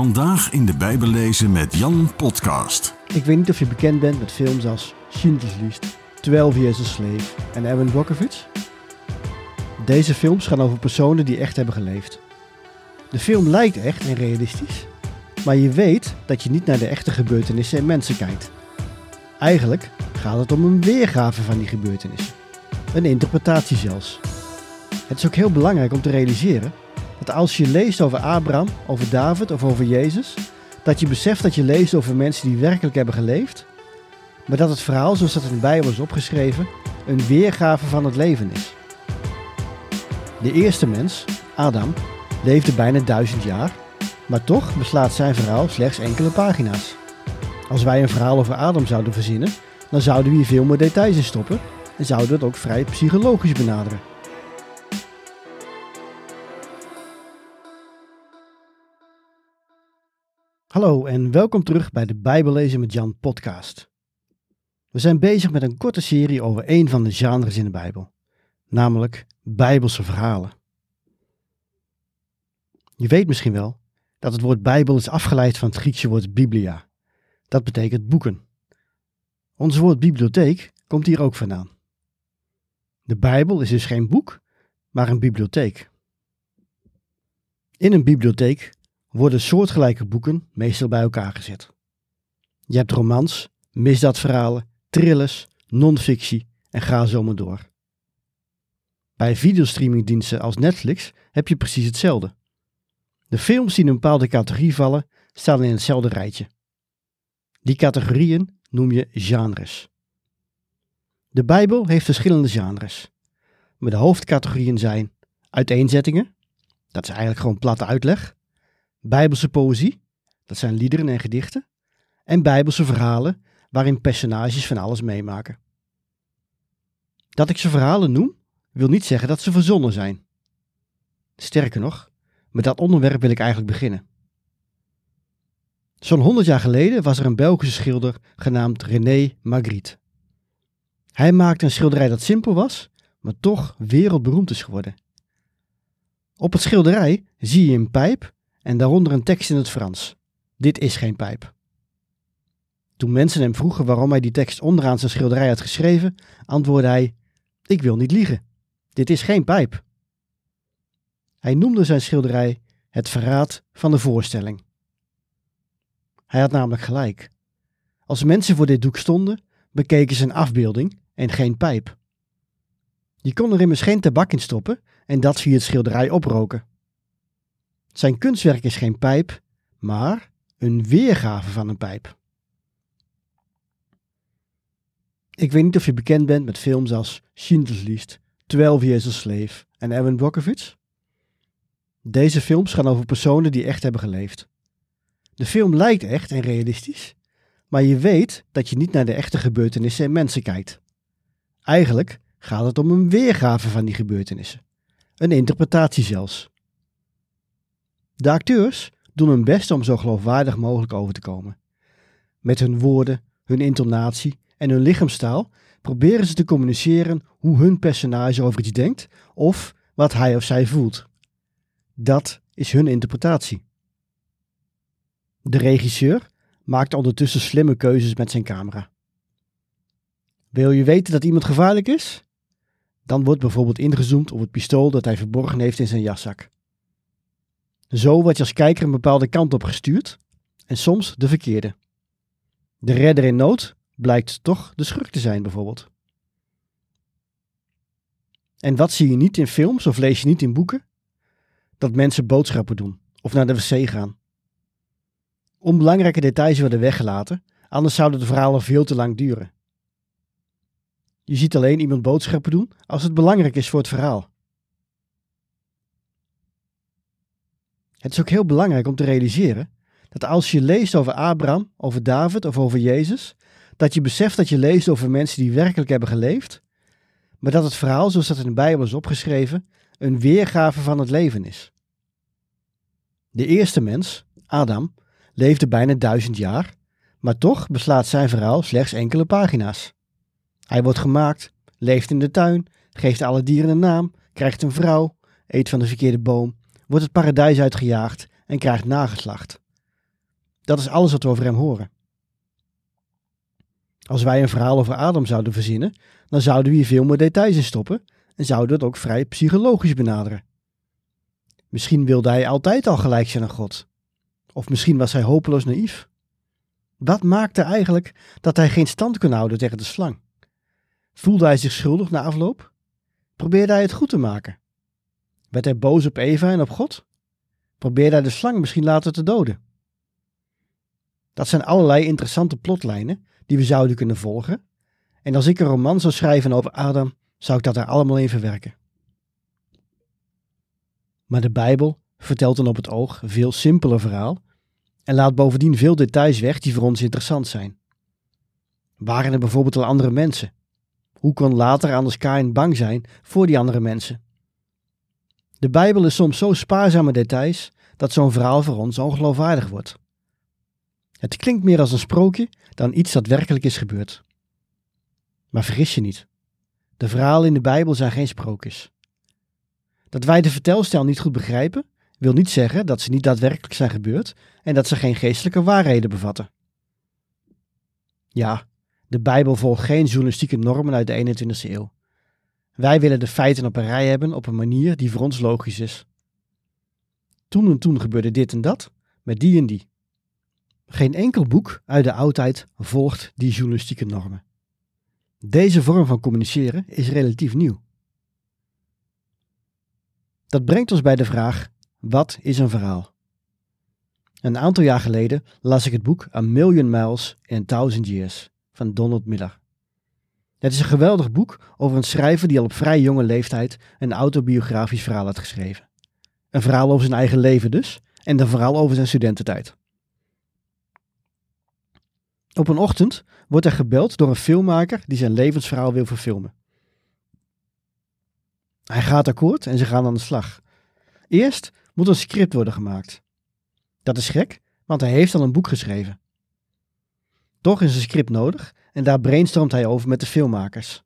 Vandaag in de Bijbel lezen met Jan Podcast. Ik weet niet of je bekend bent met films als Schindler's List, 12 Years a Slave en Evan Brockovich. Deze films gaan over personen die echt hebben geleefd. De film lijkt echt en realistisch, maar je weet dat je niet naar de echte gebeurtenissen en mensen kijkt. Eigenlijk gaat het om een weergave van die gebeurtenissen. Een interpretatie zelfs. Het is ook heel belangrijk om te realiseren dat als je leest over Abraham, over David of over Jezus, dat je beseft dat je leest over mensen die werkelijk hebben geleefd, maar dat het verhaal zoals dat in de Bijbel is opgeschreven een weergave van het leven is. De eerste mens, Adam, leefde bijna duizend jaar, maar toch beslaat zijn verhaal slechts enkele pagina's. Als wij een verhaal over Adam zouden verzinnen, dan zouden we hier veel meer details in stoppen en zouden we het ook vrij psychologisch benaderen. Hallo en welkom terug bij de Bijbellezen met Jan podcast. We zijn bezig met een korte serie over een van de genres in de Bijbel, namelijk Bijbelse verhalen. Je weet misschien wel dat het woord Bijbel is afgeleid van het Griekse woord biblia. Dat betekent boeken. Ons woord bibliotheek komt hier ook vandaan. De Bijbel is dus geen boek, maar een bibliotheek. In een bibliotheek worden soortgelijke boeken meestal bij elkaar gezet. Je hebt romans, misdaadverhalen, thrillers, non-fictie en ga zo maar door. Bij videostreamingdiensten als Netflix heb je precies hetzelfde. De films die in een bepaalde categorie vallen, staan in hetzelfde rijtje. Die categorieën noem je genres. De Bijbel heeft verschillende genres, maar de hoofdcategorieën zijn uiteenzettingen, dat is eigenlijk gewoon platte uitleg, Bijbelse poëzie, dat zijn liederen en gedichten, en Bijbelse verhalen waarin personages van alles meemaken. Dat ik ze verhalen noem, wil niet zeggen dat ze verzonnen zijn. Sterker nog, met dat onderwerp wil ik eigenlijk beginnen. Zo'n 100 jaar geleden was er een Belgische schilder genaamd René Magritte. Hij maakte een schilderij dat simpel was, maar toch wereldberoemd is geworden. Op het schilderij zie je een pijp en daaronder een tekst in het Frans. Dit is geen pijp. Toen mensen hem vroegen waarom hij die tekst onderaan zijn schilderij had geschreven, antwoordde hij: Ik wil niet liegen. Dit is geen pijp. Hij noemde zijn schilderij Het verraad van de voorstelling. Hij had namelijk gelijk. Als mensen voor dit doek stonden, bekeken ze een afbeelding en geen pijp. Je kon er immers geen tabak in stoppen en dat via het schilderij oproken. Zijn kunstwerk is geen pijp, maar een weergave van een pijp. Ik weet niet of je bekend bent met films als Schindler's List, 12 Years a Slave en Evan Brockovich. Deze films gaan over personen die echt hebben geleefd. De film lijkt echt en realistisch, maar je weet dat je niet naar de echte gebeurtenissen en mensen kijkt. Eigenlijk gaat het om een weergave van die gebeurtenissen. Een interpretatie zelfs. De acteurs doen hun best om zo geloofwaardig mogelijk over te komen. Met hun woorden, hun intonatie en hun lichaamstaal proberen ze te communiceren hoe hun personage over iets denkt of wat hij of zij voelt. Dat is hun interpretatie. De regisseur maakt ondertussen slimme keuzes met zijn camera. Wil je weten dat iemand gevaarlijk is? Dan wordt bijvoorbeeld ingezoomd op het pistool dat hij verborgen heeft in zijn jaszak. Zo word je als kijker een bepaalde kant op gestuurd en soms de verkeerde. De redder in nood blijkt toch de schurk te zijn, bijvoorbeeld. En wat zie je niet in films of lees je niet in boeken? Dat mensen boodschappen doen of naar de wc gaan. Onbelangrijke details worden weggelaten, anders zouden de verhalen veel te lang duren. Je ziet alleen iemand boodschappen doen als het belangrijk is voor het verhaal. Het is ook heel belangrijk om te realiseren dat als je leest over Abraham, over David of over Jezus, dat je beseft dat je leest over mensen die werkelijk hebben geleefd, maar dat het verhaal zoals dat in de Bijbel is opgeschreven een weergave van het leven is. De eerste mens, Adam, leefde bijna duizend jaar, maar toch beslaat zijn verhaal slechts enkele pagina's. Hij wordt gemaakt, leeft in de tuin, geeft alle dieren een naam, krijgt een vrouw, eet van de verkeerde boom wordt het paradijs uitgejaagd en krijgt nageslacht. Dat is alles wat we over hem horen. Als wij een verhaal over Adam zouden verzinnen, dan zouden we hier veel meer details in stoppen en zouden het ook vrij psychologisch benaderen. Misschien wilde hij altijd al gelijk zijn aan God. Of misschien was hij hopeloos naïef. Wat maakte eigenlijk dat hij geen stand kon houden tegen de slang? Voelde hij zich schuldig na afloop? Probeerde hij het goed te maken? Werd hij boos op Eva en op God? Probeerde hij de slang misschien later te doden? Dat zijn allerlei interessante plotlijnen die we zouden kunnen volgen. En als ik een roman zou schrijven over Adam, zou ik dat er allemaal in verwerken. Maar de Bijbel vertelt dan op het oog een veel simpeler verhaal en laat bovendien veel details weg die voor ons interessant zijn. Waren er bijvoorbeeld al andere mensen? Hoe kon later anders Kain bang zijn voor die andere mensen? De Bijbel is soms zo spaarzaam met details dat zo'n verhaal voor ons ongeloofwaardig wordt. Het klinkt meer als een sprookje dan iets dat werkelijk is gebeurd. Maar vergis je niet. De verhalen in de Bijbel zijn geen sprookjes. Dat wij de vertelstijl niet goed begrijpen, wil niet zeggen dat ze niet daadwerkelijk zijn gebeurd en dat ze geen geestelijke waarheden bevatten. Ja, de Bijbel volgt geen journalistieke normen uit de 21e eeuw. Wij willen de feiten op een rij hebben op een manier die voor ons logisch is. Toen en toen gebeurde dit en dat, met die en die. Geen enkel boek uit de oudheid volgt die journalistieke normen. Deze vorm van communiceren is relatief nieuw. Dat brengt ons bij de vraag: wat is een verhaal? Een aantal jaar geleden las ik het boek A Million Miles in a Thousand Years van Donald Miller. Het is een geweldig boek over een schrijver die al op vrij jonge leeftijd een autobiografisch verhaal had geschreven. Een verhaal over zijn eigen leven dus, en een verhaal over zijn studententijd. Op een ochtend wordt hij gebeld door een filmmaker die zijn levensverhaal wil verfilmen. Hij gaat akkoord en ze gaan aan de slag. Eerst moet een script worden gemaakt. Dat is gek, want hij heeft al een boek geschreven. Toch is een script nodig en daar brainstormt hij over met de filmmakers.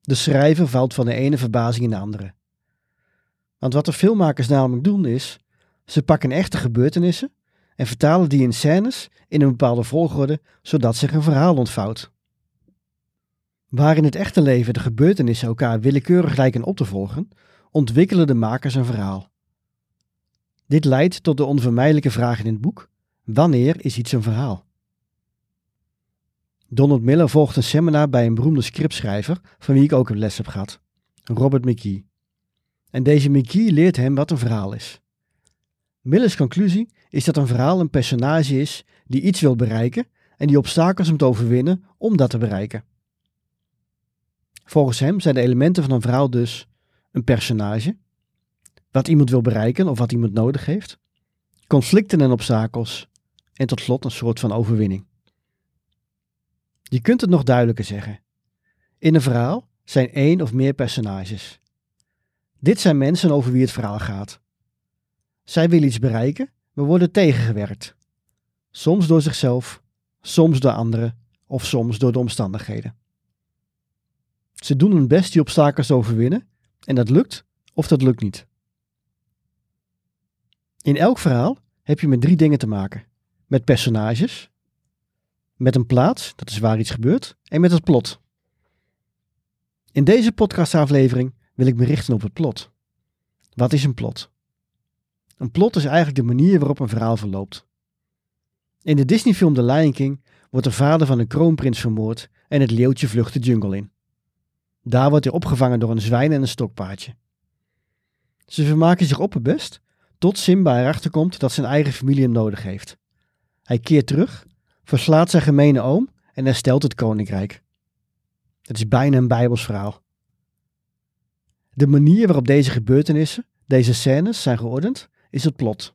De schrijver valt van de ene verbazing in de andere. Want wat de filmmakers namelijk doen is, ze pakken echte gebeurtenissen en vertalen die in scènes in een bepaalde volgorde, zodat zich een verhaal ontvouwt. Waar in het echte leven de gebeurtenissen elkaar willekeurig lijken op te volgen, ontwikkelen de makers een verhaal. Dit leidt tot de onvermijdelijke vraag in het boek: wanneer is iets een verhaal? Donald Miller volgt een seminar bij een beroemde scriptschrijver van wie ik ook een les heb gehad, Robert McKee. En deze McKee leert hem wat een verhaal is. Millers conclusie is dat een verhaal een personage is die iets wil bereiken en die obstakels moet overwinnen om dat te bereiken. Volgens hem zijn de elementen van een verhaal dus een personage, wat iemand wil bereiken of wat iemand nodig heeft, conflicten en obstakels en tot slot een soort van overwinning. Je kunt het nog duidelijker zeggen. In een verhaal zijn één of meer personages. Dit zijn mensen over wie het verhaal gaat. Zij willen iets bereiken, maar worden tegengewerkt. Soms door zichzelf, soms door anderen of soms door de omstandigheden. Ze doen hun best die obstakels te overwinnen en dat lukt of dat lukt niet. In elk verhaal heb je met drie dingen te maken: met personages, met een plaats, dat is waar iets gebeurt, en met het plot. In deze podcastaflevering wil ik me richten op het plot. Wat is een plot? Een plot is eigenlijk de manier waarop een verhaal verloopt. In de Disney-film The Lion King wordt de vader van een kroonprins vermoord en het leeuwtje vlucht de jungle in. Daar wordt hij opgevangen door een zwijn en een stokpaardje. Ze vermaken zich op het best, tot Simba erachter komt dat zijn eigen familie hem nodig heeft. Hij keert terug, verslaat zijn gemene oom en herstelt het koninkrijk. Het is bijna een bijbels verhaal. De manier waarop deze gebeurtenissen, deze scènes zijn geordend, is het plot.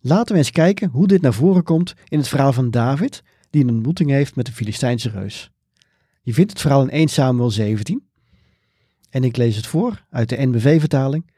Laten we eens kijken hoe dit naar voren komt in het verhaal van David, die een ontmoeting heeft met de Filistijnse reus. Je vindt het verhaal in 1 Samuel 17. En ik lees het voor uit de NBV-vertaling,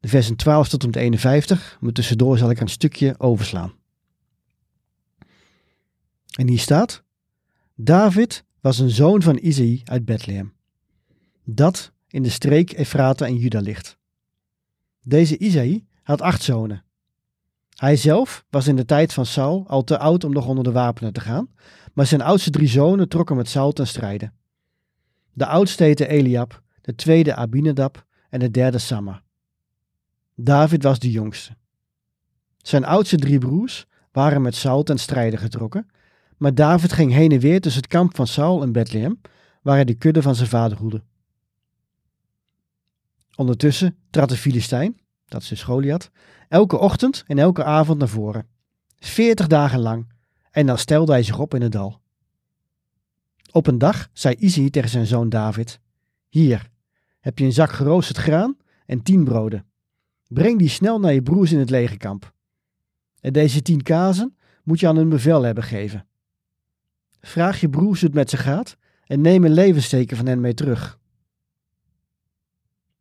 de versen 12 tot en met 51, maar tussendoor zal ik een stukje overslaan. En hier staat: David was een zoon van Isaï uit Bethlehem, dat in de streek Efrata en Juda ligt. Deze Isaï had acht zonen. Hij zelf was in de tijd van Saul al te oud om nog onder de wapenen te gaan, maar zijn oudste drie zonen trokken met Saul ten strijde. De oudste heette Eliab, de tweede Abinadab en de derde Samma. David was de jongste. Zijn oudste drie broers waren met Saul ten strijde getrokken, maar David ging heen en weer tussen het kamp van Saul en Bethlehem, waar hij de kudde van zijn vader hoedde. Ondertussen trad de Filistijn, dat is dus Goliath, elke ochtend en elke avond naar voren. Veertig dagen lang. En dan stelde hij zich op in het dal. Op een dag zei Izzy tegen zijn zoon David: Hier, heb je een zak geroosterd graan en tien broden. Breng die snel naar je broers in het legerkamp. En deze tien kazen moet je aan hun bevel hebben gegeven. Vraag je broers hoe het met ze gaat en neem een levensteken van hen mee terug.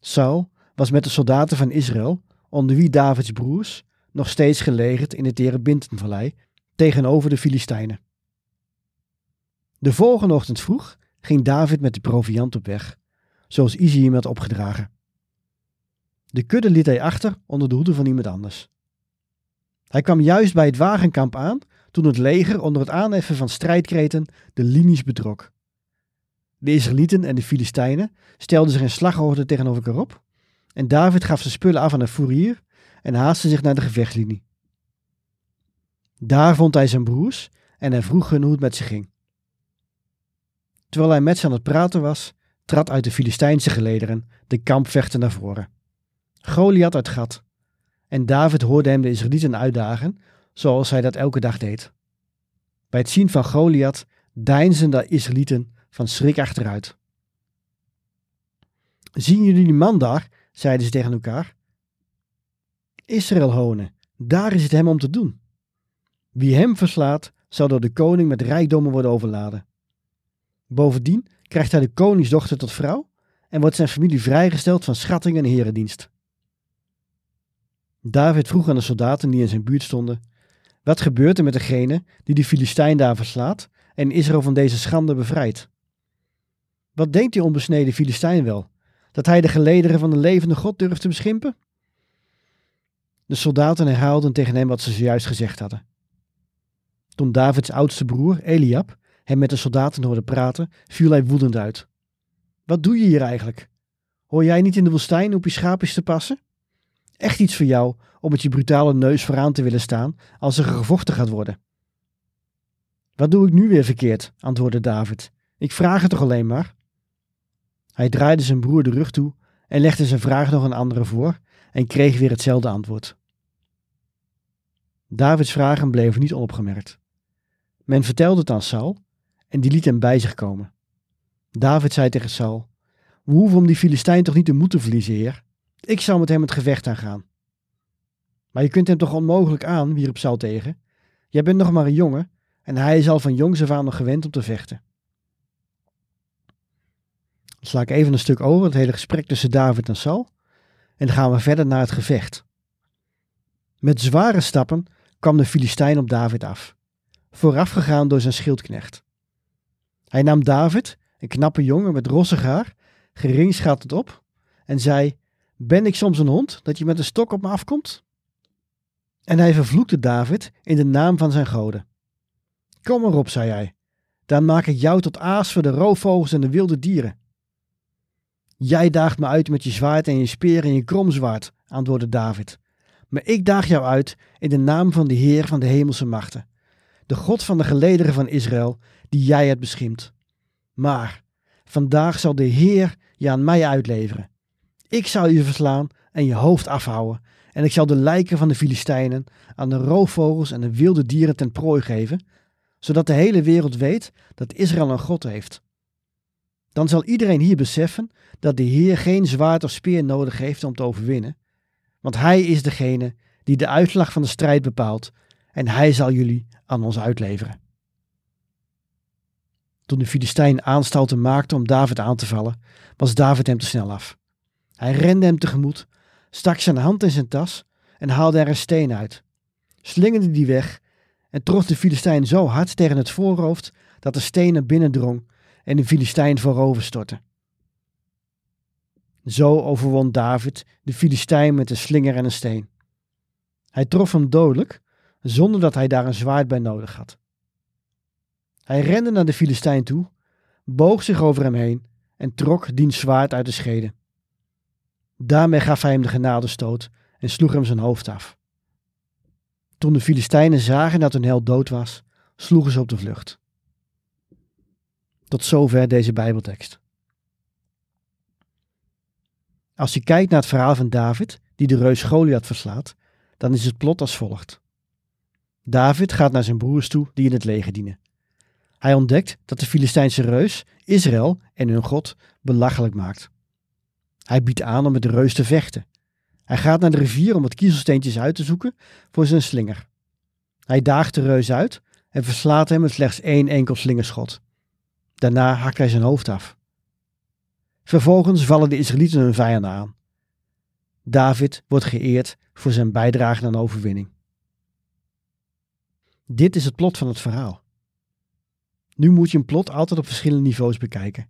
Saul was met de soldaten van Israël, onder wie Davids broers, nog steeds gelegerd in de Terebintenvallei tegenover de Filistijnen. De volgende ochtend vroeg ging David met de proviant op weg, zoals Izzy hem had opgedragen. De kudde liet hij achter onder de hoede van iemand anders. Hij kwam juist bij het wagenkamp aan toen het leger onder het aanheffen van strijdkreten de linies betrok. De Israëlieten en de Filistijnen stelden zich in slagorde tegenover elkaar op en David gaf zijn spullen af aan een fourier en haastte zich naar de gevechtslinie. Daar vond hij zijn broers en hij vroeg hun hoe het met ze ging. Terwijl hij met ze aan het praten was, trad uit de Filistijnse gelederen de kampvechter naar voren. Goliath uit Gat. En David hoorde hem de Israëlieten uitdagen, zoals hij dat elke dag deed. Bij het zien van Goliath deinsden de Israëlieten van schrik achteruit. Zien jullie die man daar? zeiden ze tegen elkaar. Israël honen, daar is het hem om te doen. Wie hem verslaat, zal door de koning met rijkdommen worden overladen. Bovendien krijgt hij de koningsdochter tot vrouw en wordt zijn familie vrijgesteld van schatting en herendienst. David vroeg aan de soldaten die in zijn buurt stonden: Wat gebeurt er met degene die de Filistijn daar verslaat en Israël van deze schande bevrijdt? Wat denkt die onbesneden Filistijn wel? Dat hij de gelederen van de levende God durft te beschimpen? De soldaten herhaalden tegen hem wat ze zojuist gezegd hadden. Toen Davids oudste broer, Eliab, hem met de soldaten hoorde praten, viel hij woedend uit. Wat doe je hier eigenlijk? Hoor jij niet in de woestijn op je schaapjes te passen? Echt iets voor jou om met je brutale neus vooraan te willen staan als er gevochten gaat worden. Wat doe ik nu weer verkeerd? antwoordde David. Ik vraag het toch alleen maar? Hij draaide zijn broer de rug toe en legde zijn vraag nog een andere voor en kreeg weer hetzelfde antwoord. Davids vragen bleven niet onopgemerkt. Men vertelde het aan Saul en die liet hem bij zich komen. David zei tegen Saul: We hoeven om die Filistijn toch niet de moed te verliezen, heer? Ik zal met hem het gevecht aangaan. Maar je kunt hem toch onmogelijk aan, wierp Saul tegen. Jij bent nog maar een jongen en hij is al van jongs af aan nog gewend om te vechten. Dan sla ik even een stuk over, het hele gesprek tussen David en Saul. En dan gaan we verder naar het gevecht. Met zware stappen kwam de Filistijn op David af, voorafgegaan door zijn schildknecht. Hij nam David, een knappe jongen met rossig haar, geringschattend op en zei: Ben ik soms een hond dat je met een stok op me afkomt? En hij vervloekte David in de naam van zijn goden. Kom erop, zei hij, dan maak ik jou tot aas voor de roofvogels en de wilde dieren. Jij daagt me uit met je zwaard en je speer en je kromzwaard, antwoordde David. Maar ik daag jou uit in de naam van de Heer van de hemelse machten, de God van de gelederen van Israël, die jij hebt beschimd. Maar vandaag zal de Heer je aan mij uitleveren. Ik zal je verslaan en je hoofd afhouden, en ik zal de lijken van de Filistijnen aan de roofvogels en de wilde dieren ten prooi geven, zodat de hele wereld weet dat Israël een God heeft. Dan zal iedereen hier beseffen dat de Heer geen zwaard of speer nodig heeft om te overwinnen, want Hij is degene die de uitslag van de strijd bepaalt en Hij zal jullie aan ons uitleveren. Toen de Filistijn aanstalten maakte om David aan te vallen, was David hem te snel af. Hij rende hem tegemoet, stak zijn hand in zijn tas en haalde er een steen uit, slingerde die weg en trof de Filistijn zo hard tegen het voorhoofd dat de steen naar binnen drong en de Filistijn voorover stortte. Zo overwon David de Filistijn met een slinger en een steen. Hij trof hem dodelijk, zonder dat hij daar een zwaard bij nodig had. Hij rende naar de Filistijn toe, boog zich over hem heen en trok diens zwaard uit de schede. Daarmee gaf hij hem de genadestoot en sloeg hem zijn hoofd af. Toen de Filistijnen zagen dat hun held dood was, sloegen ze op de vlucht. Tot zover deze Bijbeltekst. Als je kijkt naar het verhaal van David, die de reus Goliath verslaat, dan is het plot als volgt. David gaat naar zijn broers toe die in het leger dienen. Hij ontdekt dat de Filistijnse reus Israël en hun God belachelijk maakt. Hij biedt aan om met de reus te vechten. Hij gaat naar de rivier om wat kiezelsteentjes uit te zoeken voor zijn slinger. Hij daagt de reus uit en verslaat hem met slechts één enkel slingerschot. Daarna hakt hij zijn hoofd af. Vervolgens vallen de Israëlieten hun vijanden aan. David wordt geëerd voor zijn bijdrage aan overwinning. Dit is het plot van het verhaal. Nu moet je een plot altijd op verschillende niveaus bekijken.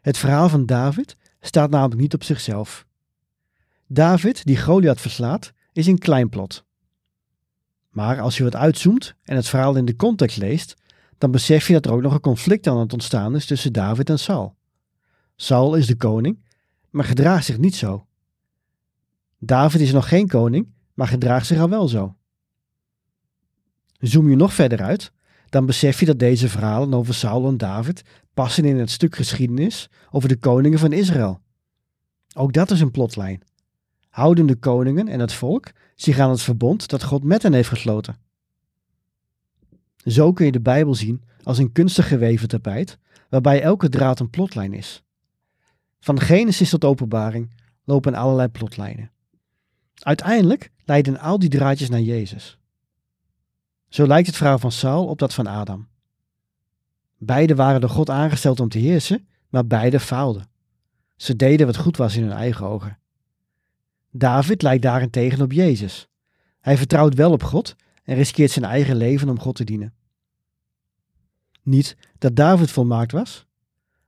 Het verhaal van David staat namelijk niet op zichzelf. David, die Goliath verslaat, is een klein plot. Maar als je wat uitzoomt en het verhaal in de context leest, dan besef je dat er ook nog een conflict aan het ontstaan is tussen David en Saul. Saul is de koning, maar gedraagt zich niet zo. David is nog geen koning, maar gedraagt zich al wel zo. Zoom je nog verder uit, dan besef je dat deze verhalen over Saul en David passen in het stuk geschiedenis over de koningen van Israël. Ook dat is een plotlijn. Houden de koningen en het volk zich aan het verbond dat God met hen heeft gesloten. Zo kun je de Bijbel zien als een kunstig geweven tapijt, waarbij elke draad een plotlijn is. Van Genesis tot Openbaring lopen allerlei plotlijnen. Uiteindelijk leiden al die draadjes naar Jezus. Zo lijkt het verhaal van Saul op dat van Adam. Beiden waren door God aangesteld om te heersen, maar beide faalden. Ze deden wat goed was in hun eigen ogen. David lijkt daarentegen op Jezus. Hij vertrouwt wel op God en riskeert zijn eigen leven om God te dienen. Niet dat David volmaakt was.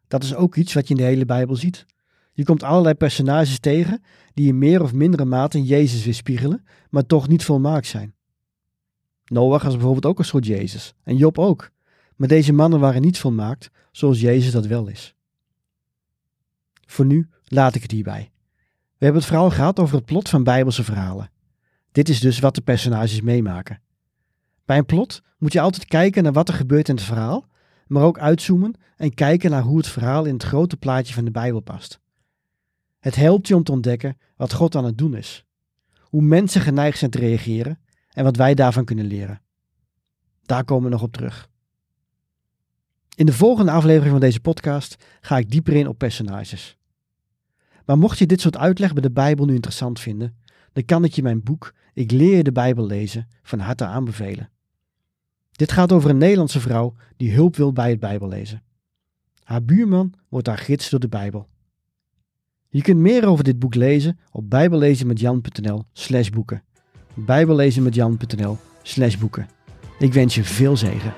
Dat is ook iets wat je in de hele Bijbel ziet. Je komt allerlei personages tegen die in meer of mindere mate Jezus weerspiegelen, maar toch niet volmaakt zijn. Noach was bijvoorbeeld ook een soort Jezus en Job ook. Maar deze mannen waren niet volmaakt zoals Jezus dat wel is. Voor nu laat ik het hierbij. We hebben het vooral gehad over het plot van Bijbelse verhalen. Dit is dus wat de personages meemaken. Bij een plot moet je altijd kijken naar wat er gebeurt in het verhaal, maar ook uitzoomen en kijken naar hoe het verhaal in het grote plaatje van de Bijbel past. Het helpt je om te ontdekken wat God aan het doen is, hoe mensen geneigd zijn te reageren en wat wij daarvan kunnen leren. Daar komen we nog op terug. In de volgende aflevering van deze podcast ga ik dieper in op personages. Maar mocht je dit soort uitleg bij de Bijbel nu interessant vinden, dan kan ik je mijn boek Ik leer je de Bijbel lezen van harte aanbevelen. Dit gaat over een Nederlandse vrouw die hulp wil bij het Bijbellezen. Haar buurman wordt haar gids door de Bijbel. Je kunt meer over dit boek lezen op bijbellezenmetjan.nl slash boeken. bijbellezenmetjan.nl slash boeken. Ik wens je veel zegen.